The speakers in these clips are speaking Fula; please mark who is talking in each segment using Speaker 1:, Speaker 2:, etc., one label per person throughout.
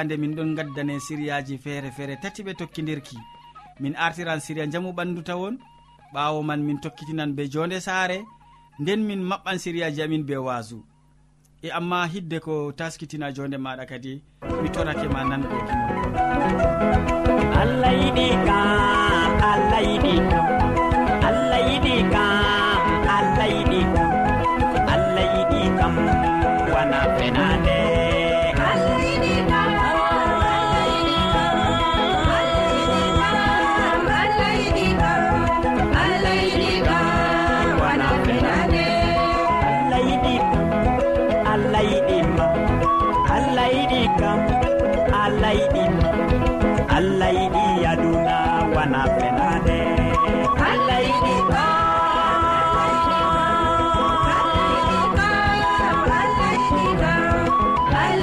Speaker 1: fande min ɗon gaddane siriyaji feere feere tati ɓe tokkidirki min artiran siriya jamu ɓandu tawon ɓawo man min tokkitinan be jonde saare nden min maɓɓan siriyaji amin be wasu e amma hidde ko taskitina jonde maɗa kadi mi torake ma nango
Speaker 2: allah yiɗi ka allah yiɗi kam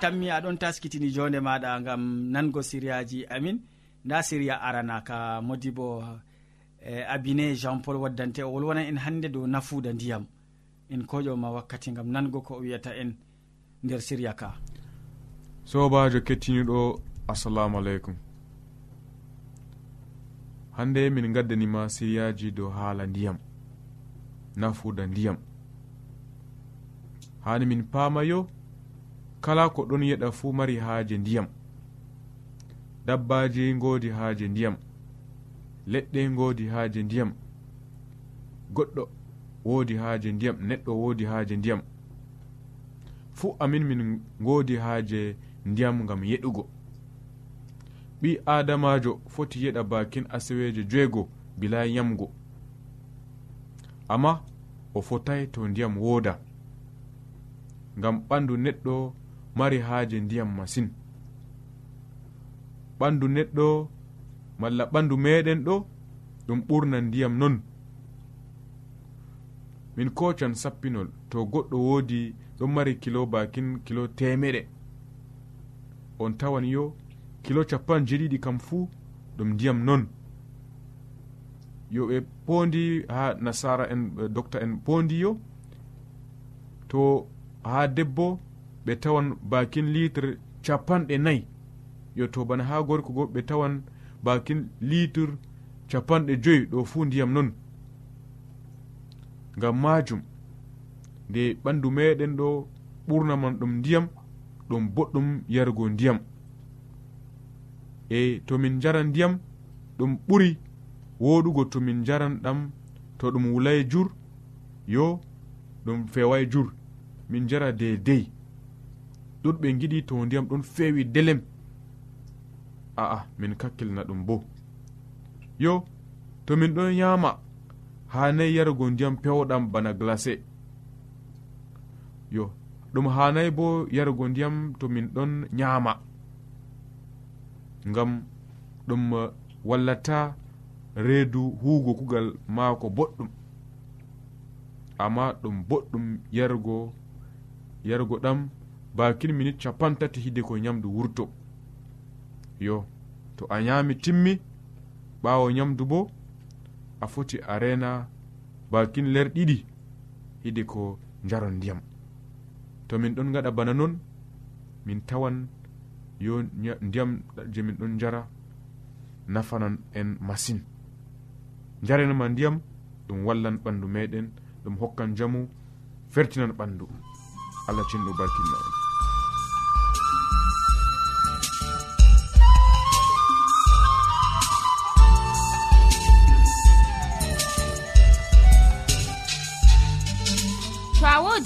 Speaker 1: tammi aɗon taskitini jonde maɗa gam nango siriyaji amin. Nda siriya arana ka modi bo e abine jean paul waddante o wolwona en hande dow nafuda ndiyam. En koƴoma wakkati gam nango ko o wiyata en nder siriya ka.
Speaker 3: Sobajo kettiniɗo assalamu aleykum. Hande min gaddanima siriyaji dow haala ndiyam nafuda ndiyam. Hani min paamayo kala ko ɗon yeɗa fuu mari haaje ndiyam. Dabbaji ngoodi haaje ndiyam leɗɗe ngoodi haaje ndiyam goɗɗo woodi haaje ndiyam neɗɗo woodi haaje ndiyam. Fuu amin min ngoodi haaje ndiyam ngam yeɗugo. Ɓi adamajo foti yeɗa bakin asaweje joego bila yamgo. Amma o fotai to ndiyam wooda. Ngam ɓandu neɗɗo mari haaje ndiyam masin. Ɓandu neɗɗo malla ɓandu meɗen ɗo ɗum ɓurna ndiyam non. Min kocan sappinol to goɗɗo woodi ɗon mari kilo bakin kilo temeɗe on tawan yo kilo capan jeɗiɗi kam fuu ɗum ndiyam non. Yo ɓe pondi ha nasara en docta en pondi yo to ha debbo ɓe tawan bakin litre capanɗe nayi yetto bana ha gorko go ɓe tawan bakin litre capanɗe joyi ɗo fuu ndiyam non. Ngam majum nde ɓandu meɗen ɗo ɓurnaman ɗum ndiyam ɗum boɗɗum yarugo ndiyam. E tomin jaran ndiyam ɗum ɓuri woɗugo tomin jaran ɗam to ɗum wulay jur yo ɗum feway jur. Min jara dedey ɗon ɓe giɗi to ndiyam ɗon fewi delem. A'a min kakkilna ɗum bo. Yo to min ɗon yama hanayi yarugo ndiyam pewɗam bana glacé yo ɗum hanayi bo yarugo ndiyam to min ɗon nyama ngam ɗum wallata reedu huugo kugal maako boɗɗum. Amma ɗum boɗɗum yarugo yarugo ɗam bakin minute capantati hide ko nyamdu wurto. Yo to a nyami timmi ɓawo nyamdu bo a foti a rena bakin ler ɗiɗi hide ko jaron ndiyam to min ɗon gaɗa bana non min tawan yo ndiyam je min ɗon jara nafanan en masin. Jarenama ndiyam ɗum wallan ɓandu meɗen ɗum hokkan jamu fertinan ɓandu allah cinɗo barkinna en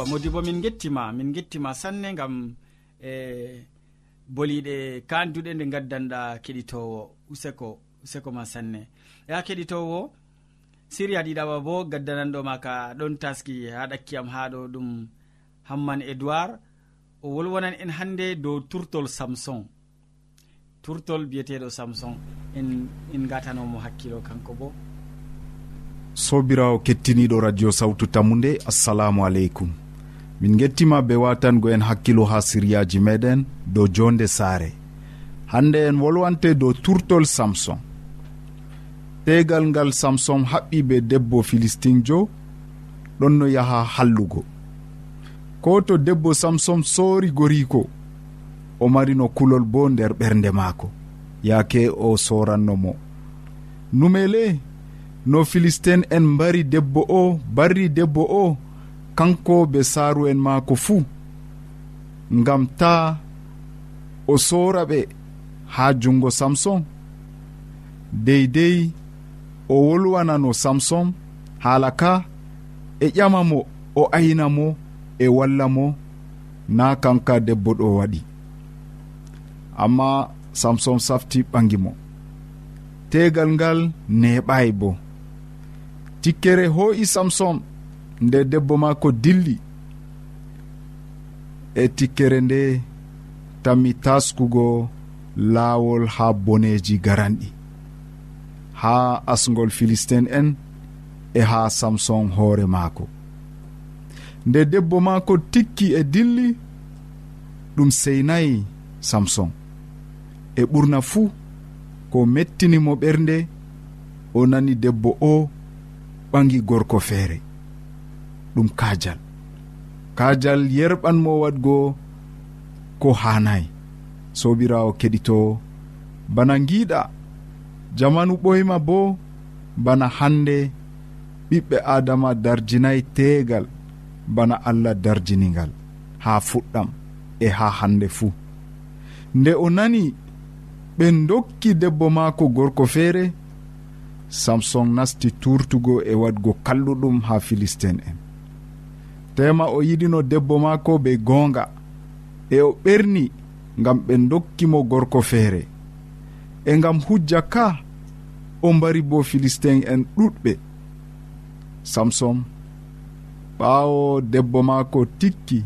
Speaker 1: yewwa modibo min gettima min gettima sanne gam e boliɗe kanduɗe nde gaddanɗa keɗitowo useko useko ma sanne. Ya keɗitowo siriya ɗiɗaɓa bo gaddananɗoma ka ɗon taski ha ɗakkiyam ha ɗo ɗum hamman edoird o wolwonan en hande dow turtol samson. Turtol biyeteɗo samson en en gatanomo hakkilo kanko bo.
Speaker 4: Sobirawo kettiniɗo radio sawtu tammu nde assalamu aleykum. min gettima be watango en hakkilo ha siryaji meɗen dow jonde saare. Hande en wolwante dow turtol samson. Tegal ngal samson haɓɓi be debbo filistinjo ɗon no yaha hallugo. Ko to debbo samson soori goriko o marino kulol bo nder ɓernde maako yaake o sorannomo numele no filistin en mbari debbo o barri debbo o kanko be saaru en maako fuu ngam ta o sora ɓe haa junngo samson. Deydey o wolwanano samson haala ka e ƴama mo o ayna mo e walla mo na kanka debbo ɗo waɗi. Amma samson safti ɓangi mo. Tegal ngal neɓayi bo. Tikkere hoo'i samson nde debbo maako dilli e tikkere nde tammi taskugo laawol ha boneji garanɗi ha asgol philistin en e ha samson hoore maako. Nde debbo maako tikki e dilli ɗum seynayi samson. E ɓurna fuu ko mettinimo ɓernde o nani debbo o ɓangi gorko feere. ɗum kajal kajal yerɓanmo wadgo ko hanayi sobirawo keɗito bana giɗa jamanu ɓoyma bo bana hande ɓiɓɓe adama darjinayi tegal bana allah darjiningal ha fuɗɗam e ha hande fuu. Nde o nani ɓe dokki debbo maako gorko feere samson nasti turtugo e wadgo kalluɗum ha philistin en. tema o yiɗino debbo maako be goonga. E o ɓerni ngam ɓe dokkimo gorko feere. E ngam hujja ka o mbari bo philistin en ɗuɗɓe. Samsom ɓaawo debbo maako tikki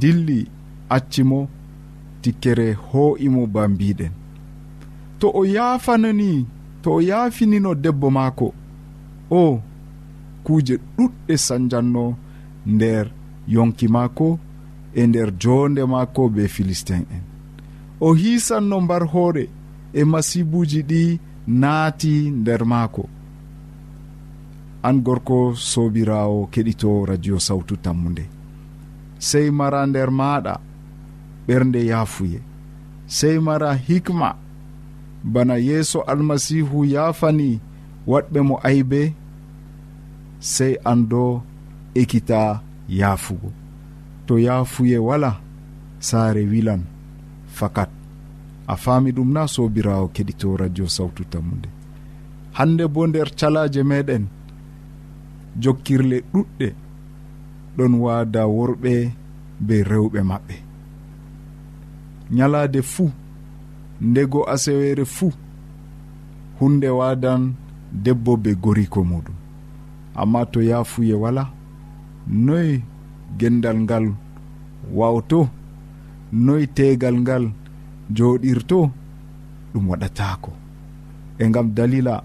Speaker 4: dilli accimo tikkere hoo'imo ba mbiɗen to o yaafanani to o yaafinino debbo maako o kuuje ɗuɗɗe sanjanno nder yonki maako e nder jonde maako be philistin en. O hisanno mbar hoore e masibuji ɗi naati nder maako. An gorko sobirawo keɗito radio sawtu tammude sey mara nder maɗa ɓernde yaafuye. Sey mara hikma bana yeeso almasihu yaafani waɗɓe mo aybe. Sey ando ekkita yaafugo. To yaafuye wala saare wilan fakat. A faami ɗum na sobirawo keɗito radio sawtu tammude. Hande bo nder calaje meɗen jokkirle ɗuɗɗe ɗon waada worɓe be rewɓe maɓɓe. Nyalaade fuu ndego asewere fuu hunde wadan debbo be goriko muɗum. Amma to yaafuye wala noyi gendal ngal wawto? Noyi tegal ngal joɗirto? Ɗum waɗatako. E gam dalila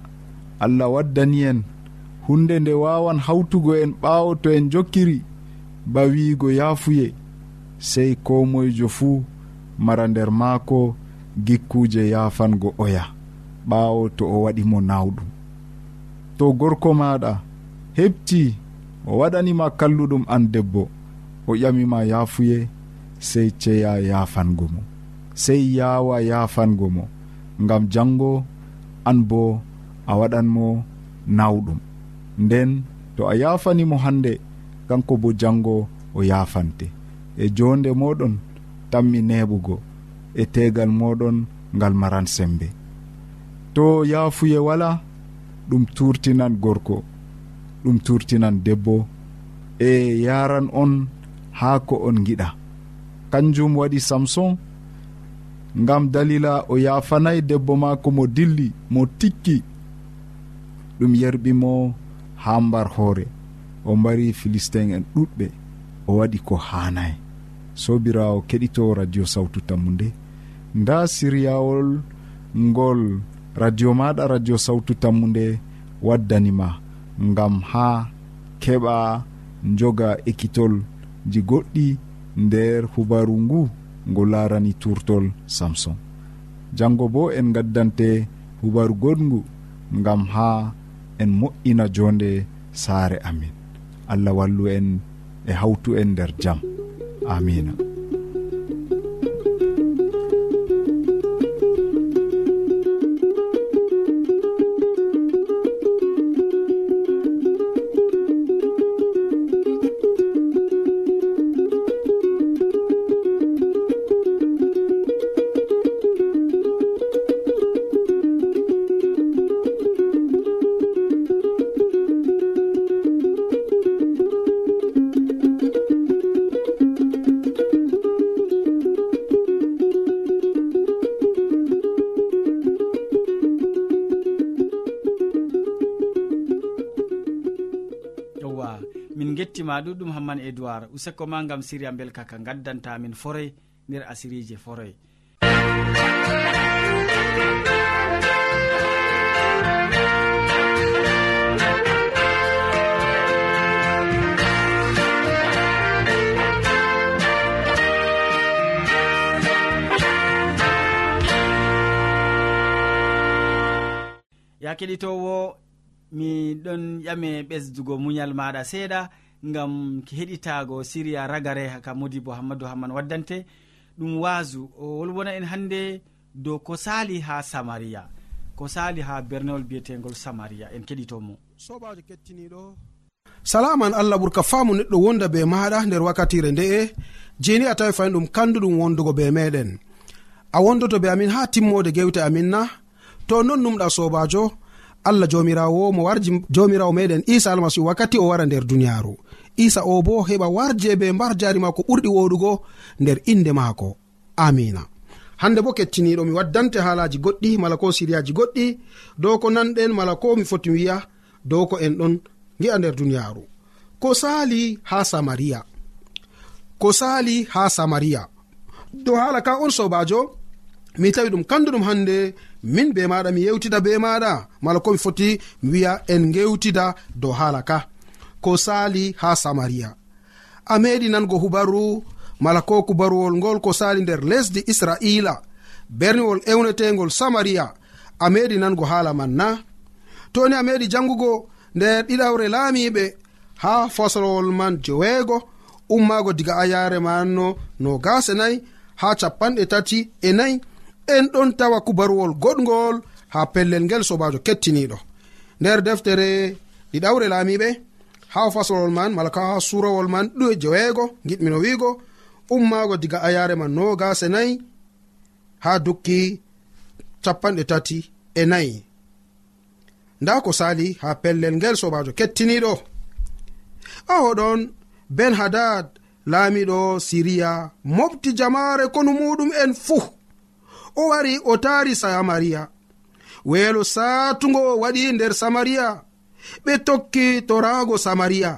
Speaker 4: allah waddani en hunde nde wawan hawtugo en ɓawo to en jokkiri ba wiigo yaafuye. Sey komoyjo fuu mara nder maako gikkuje yaafango oya. Ɓawo to o waɗimo nawɗum. To gorko maɗa heɓti o waɗanima kalluɗum an debbo o ƴamima yaafuye sey ceya yaafango mo sey yaawa yaafango mo. Ngam janngo an bo a waɗanmo nawɗum. Nden to a yaafanimo hannde kanko bo janngo o yaafante. E jonde moɗon tammi neɓugo e tegal moɗon ngal maran sembe. To yaafuye wala ɗum turtinan gorko. ɗum turtinan debbo. E yaran on haa ko on giɗa. Kanjum waɗi samson ngam dalila o yafanayi debbo maako mo dilli mo tikki. Ɗum yerɓimo ha mbar hoore. O mbari philistin en ɗuɗɓe o waɗi ko haanayi sobirawo keɗito radio sawtu tammu nde nda siryawol ngol radio maɗa radio sawtu tammu nde waddanima ngam ha keɓa joga ekkitol ji goɗɗi nder hubaru ngu ngo larani turtol samson. Jango bo en gaddante hubaru goɗngu ngam ha en moƴƴina jonde saare amin. Allah wallu en e hawtu en nder jam. Amina.
Speaker 1: ma ɗuɗɗum hamman edoird useko ma gam siria belka ka gaddantamin forey nder asirije forey. Ya keɗitowo mi ɗon ƴame ɓesdugo muñal maɗa seeɗa. gam heɗitago siriya ragare ka modi bo hammadou hamman waddante. Ɗum wasu o wolwona en hannde dow ko sali ha samaria. Ko sali ha bernewol biyetegol samaria en keɗitomo
Speaker 5: sobajo kettiniɗo salaman allah ɓurka faamu neɗɗo wonda be maɗa nder wakkatire nde'e jeni a tawi fayin ɗum kanduɗum wondugo be meɗen a wondoto be amin ha timmode gewte amin na. To non numɗa sobajo allah jomirawo mo warji jomirawo meɗen isa almasihu wakkati o wara nder duniyaru isa o bo heɓa warje be mbar jari mako ɓurɗi woɗugo nder inde maako. Amina. Hande bo kettiniɗo mi waddante haalaji goɗɗi mala ko siriyaji goɗɗi dow ko nanɗen mala ko mi foti wiya dow ko en ɗon gi'a nder duniyaru ko sali ha samariya. Ko sali ha samariya. Dow hala ka on sobajo mi tawi ɗum kanduɗum hande min be maɗa mi yewtida be maɗa mala ko mi foti mi wiya en gewtida dow hala ka. ko sali ha samariya. A meɗi nango hubaru mala ko kubaruwol ngol ko sali nder lesdi israila berniwol ewnetegol samariya a meɗi nango hala man na toni a meɗi jangugo nder ɗiɗawre laamiɓe ha faslowol man joweego ummago diga ayare manno no gase nayi ha capanɗe tati e nayi en ɗon tawa kubaruwol goɗgol ha pellel ngel sobajo kettiniɗo nder deftere ɗiɗawre laamiɓe ha faslowol man mala ka ha surawol man ɗue joweego giɗmino wiigo ummaago diga ayare man no gase nayi ha dukki capanɗe tati e nayi. Nda ko sali ha pellel ngel sobajo kettiniɗo a hoɗon ben hadad laamiɗo siriya mofti jamaare konu muɗum en fuu. O wari o taari samariya weelo saatugo waɗi nder samariya ɓe tokki torago samariya.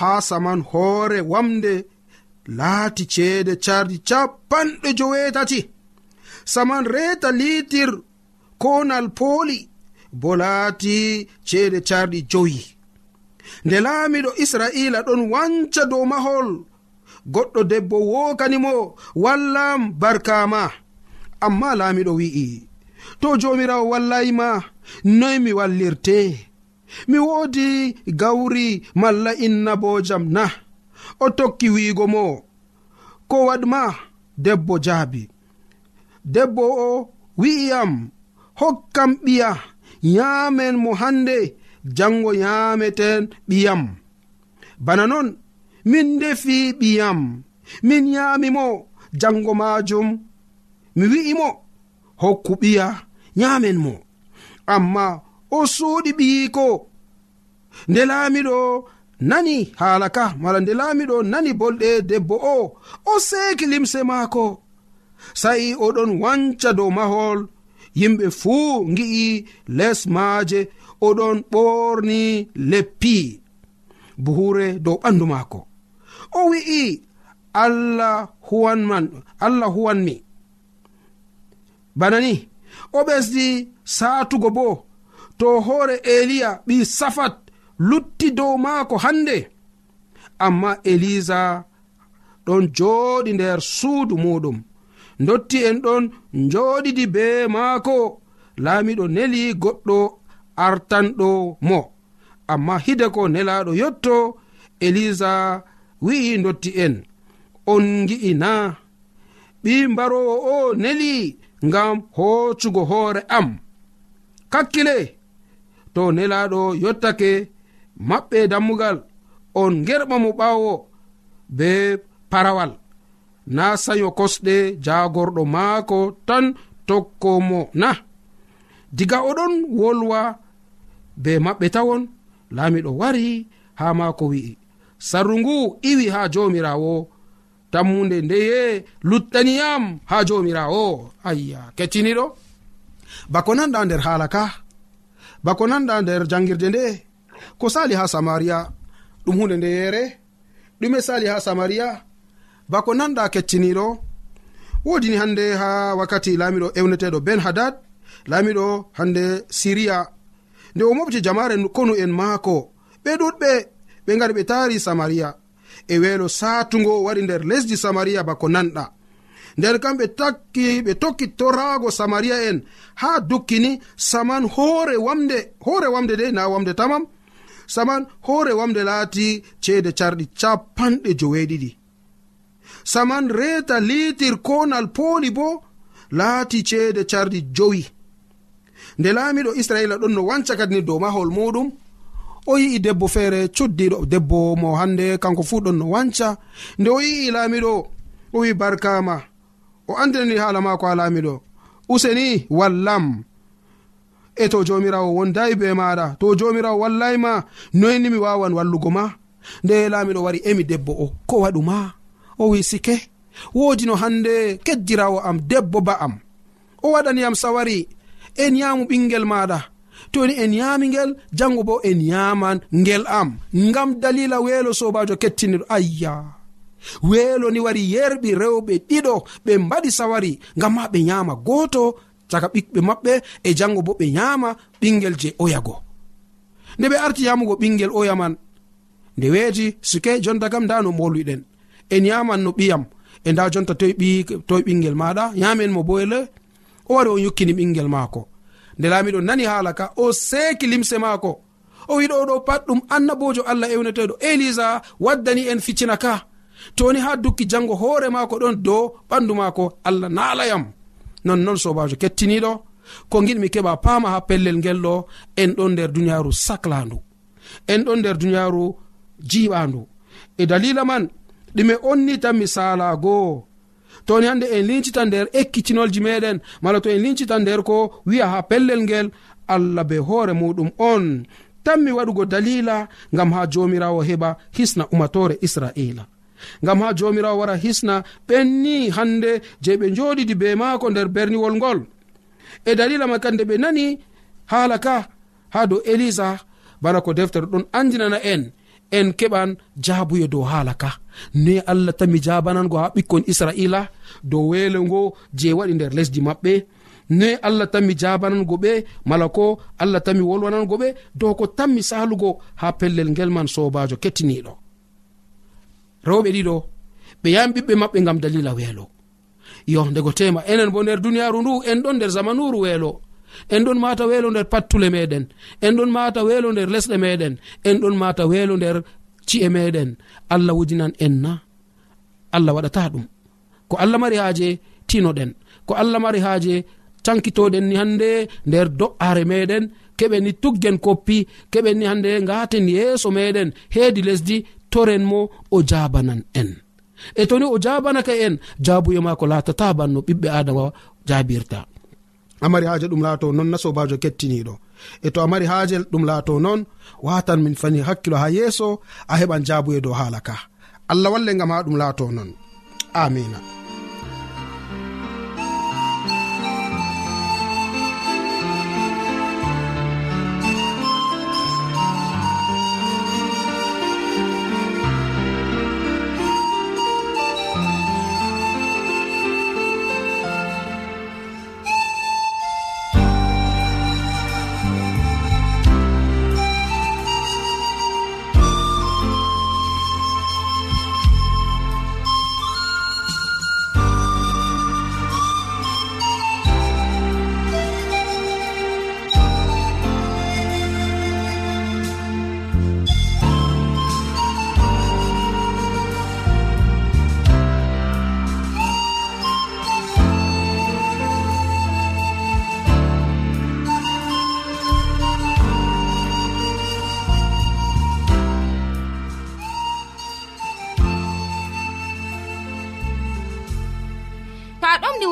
Speaker 5: Haa saman hoore wamde laati ceede cardi capanɗe jowetati saman reeta litir konal pooli bo laati ceede carɗi joyi. Nde laamiɗo israila ɗon wanca dow mahol goɗɗo debbo wookanimo wallam barkama amma laamiɗo wi'i to jomirawo wallayma noy mi wallirte mi woodi gawri malla innabojam na. O tokki wiigo mo. Ko waɗma debbo jaabi. Debbo o wi'iyam hokkam ɓiya yaamen mo hande jango yaameten ɓiyam. Bana non min defi ɓiyam min yaamimo jango majum mi wi'imo hokku ɓiya yaamen mo. Amma o suuɗi ɓiyiko nde laamiɗo nani haala ka mala nde laamiɗo nani bolɗe debbo o o seeki limse maako. Sa'i oɗon wanca dow mahol yimɓe fuu ngi'i les maaje oɗon ɓorni leppi. Buhure dow ɓandu maako. O wi'i allah huwanman allah huwanmi bana ni o ɓesdi saatugo boo. to hoore eliya ɓi safat lutti dow maako hande amma elisa ɗon jooɗi nder suudu muɗum dotti en ɗon njooɗidi be maako. Laamiɗo neli goɗɗo artanɗo mo. Amma hide ko nelaɗo yotto elisa wi'i dotti en. On gi'i na ɓi mbarowo o neli ngam hoocugo hoore am. Kakkile! to nelaɗo yottake maɓɓe dammugal on gerɓa mo ɓawo be parawal. Na sayo kosɗe jagorɗo maako tan tokkomo na. Diga oɗon wolwa be maɓɓe tawon laamiɗo wari ha maako wi'i. Sarru ngu iwi ha jomirawo tammude ndeye luttaniyam ha jomirawo ayya kecciniɗo. Bako nanɗa nder haala ka. bako nanɗa nder jangirde nde? Ko sali ha samaria? Ɗum hunde nde yere? Ɗume sali ha samaria? Bako nanɗa kecciniɗo? Wodini hande ha wakkati laamiɗo ewneteɗo ben hadad laamiɗo hande siriya. Nde o mofti jamare konu en maako ɓe ɗuɗɓe ɓe gari ɓe taari samaria. E weelo saatugo waɗi nder lesdi samaria bako nanɗa nder kamɓe takki ɓe tokki torago samaria en ha dukkini saman hoore wamde hoore wamde de na wamde tamam saman hoore wamde laati ceede carɗi capanɗe joweeɗiɗi. Saman reeta litir konal pooli bo laati ceede carɗi jowi. Nde laamiɗo israila ɗon no wanca kadi ni dow mahol muɗum o yi'i debbo feere cuddiɗo debbo mo hannde kanko fuu ɗon no wanca. Nde o yi'i laamiɗo o wi barkama o andinani haala mako ha laamiɗo. Useni wallam. E to jomirawo wondayi be maɗa to jomirawo wallayma noyni mi wawan wallugo ma? Nde laamiɗo wari emi debbo o ko waɗuma o wi sike woodi no hande keddirawo am debbo ba am. O waɗaniyam sawari en yamu ɓingel maɗa toni en yami ngel jango bo en yaman ngel am. Ngam dalila weelo sobajo kettiniɗo ayya. weelo ni wari yerɓi rewɓe ɗiɗo ɓe mbaɗi sawari ngam ma ɓe nyaama gooto caka ɓiɓɓe maɓɓe e jango bo ɓe nyaama ɓingel je oyago nde ɓe arti yamugo ɓingel oya man nde weeti sike jonta kam nda no mbolwiɗen en yaman no ɓiyam e nda jonta toye toye ɓingel maɗa yamen mo boyle o wari o yukkini ɓingel maako. Nde laamiɗo nani haala ka o seeki limse maako. O wiɗo oɗo pat ɗum annabojo allah ewneteɗo elisa waddani en ficcina ka. toni ha dukki jango hoore maako ɗon dow ɓandu maako allah naalayam. Nonnon sobajo kettiniɗo ko giɗmi keɓa paama ha pellel ngel ɗo en ɗon nder duniyaru saclandu en ɗon nder duniyaru jiɓandu e dalila man ɗume onni tan mi salago toni hande en lincita nder ekkitinolji meɗen mala to en lincita nder ko wi'a ha pellel ngel allah be hoore muɗum on. Tanmi waɗugo dalila ngam ha jomirawo heɓa hisna umatore israila ngam ha jomirawo wara hisna ɓenni hande je ɓe joɗidi be maako nder berniwol ngol. E dalila ma kande ɓe nani hala ka ha dow elisa bana ko deftere ɗon andinana en en keɓan jaabuye dow hala ka. Ne allah tami jabanango ha ɓikkon israila dow weelo ngo je waɗi nder lesdi maɓɓe. Ne allah tanmi jabanango ɓe mala ko allah tanmi wolwanango ɓe dow ko tanmi salugo ha pellel ngel man sobajo kettiniɗo. rewɓe ɗiɗo ɓe yahan ɓiɓɓe maɓɓe gam dalila weelo. Yo ndego tema enen bo nder duniyaru ndu en ɗon nder zamanuru weelo. En ɗon mata weelo nder pattule meɗen. En ɗon mata weelo nder lesɗe meɗen. En ɗon mata weelo nder ci'e meɗen. Allah wujinan en na. Allah waɗata ɗum. Ko allah mari haaje tinoɗen. Ko allah mari haaje cankitoɗen ni hande nder do'are meɗen. Keɓe ni tuggen koppi keɓen ni hande gaten yeeso meɗen. Heedi lesdi toren mo o jabanan en. E toni o jabanaka en jabuye mako latata banno ɓiɓɓe adama jabirta amari haaje ɗum laato non na sobajo kettiniɗo e to amari mari haaje ɗum laato noon watan min fani hakkilo ha yeeso a heɓan jabuye dow haala ka allah walle gam ha ɗum laato noon amina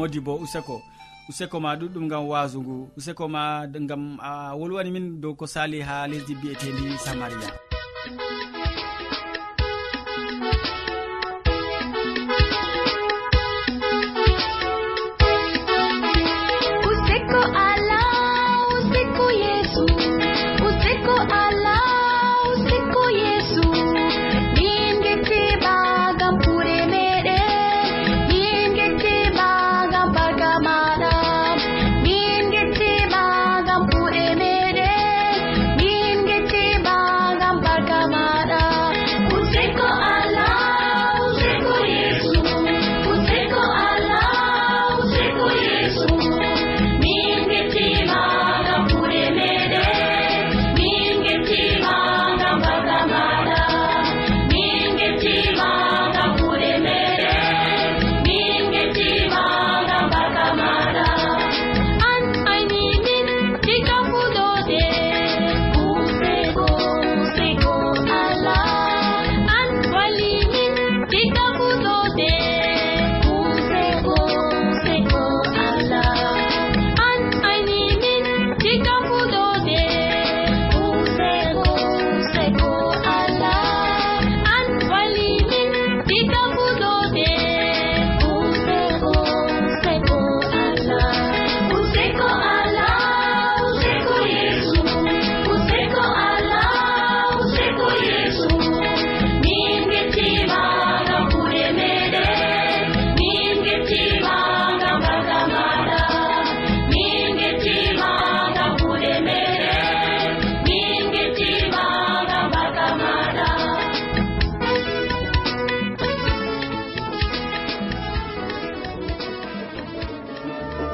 Speaker 6: modi bo useko useko ma ɗuɗɗum gam wasu ngu useko ma gam a wolwani min dow ko sali ha lesdi mbiyetendi samaria.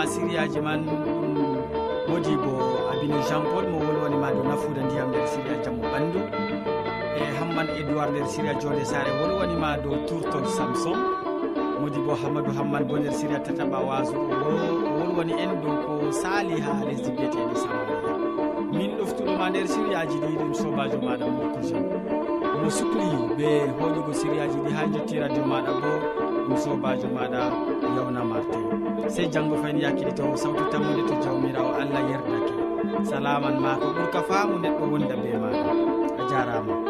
Speaker 6: ma siriyaji man ɗum wodi bo abine jean paul mo wolwonima dow nafuuda ndiyam nder siriya jammo ɓandu e hamman édoird nder siriya jonde sare wolwonima dow tourtol samson. Modi bo hammadou hamman bo nder siriya tataɓa waso wolwoni en dow ko sali ha lesdi biyeteɗi samaria. Min ɗoftuɗoma nder siriyaji ɗi ɗum sobajo maɗa mokkoje mo sukli ɓe hoƴugo siriyaji ɗi ha jotti radio maɗa bo ɗum sobajo maɗa yawna martin. sey janggo fayni ya sawtu tammude to jawmirawo allah yerdake. Salaman ma ko ɓurka faamu neɗɗo wonda be maɗa a jarama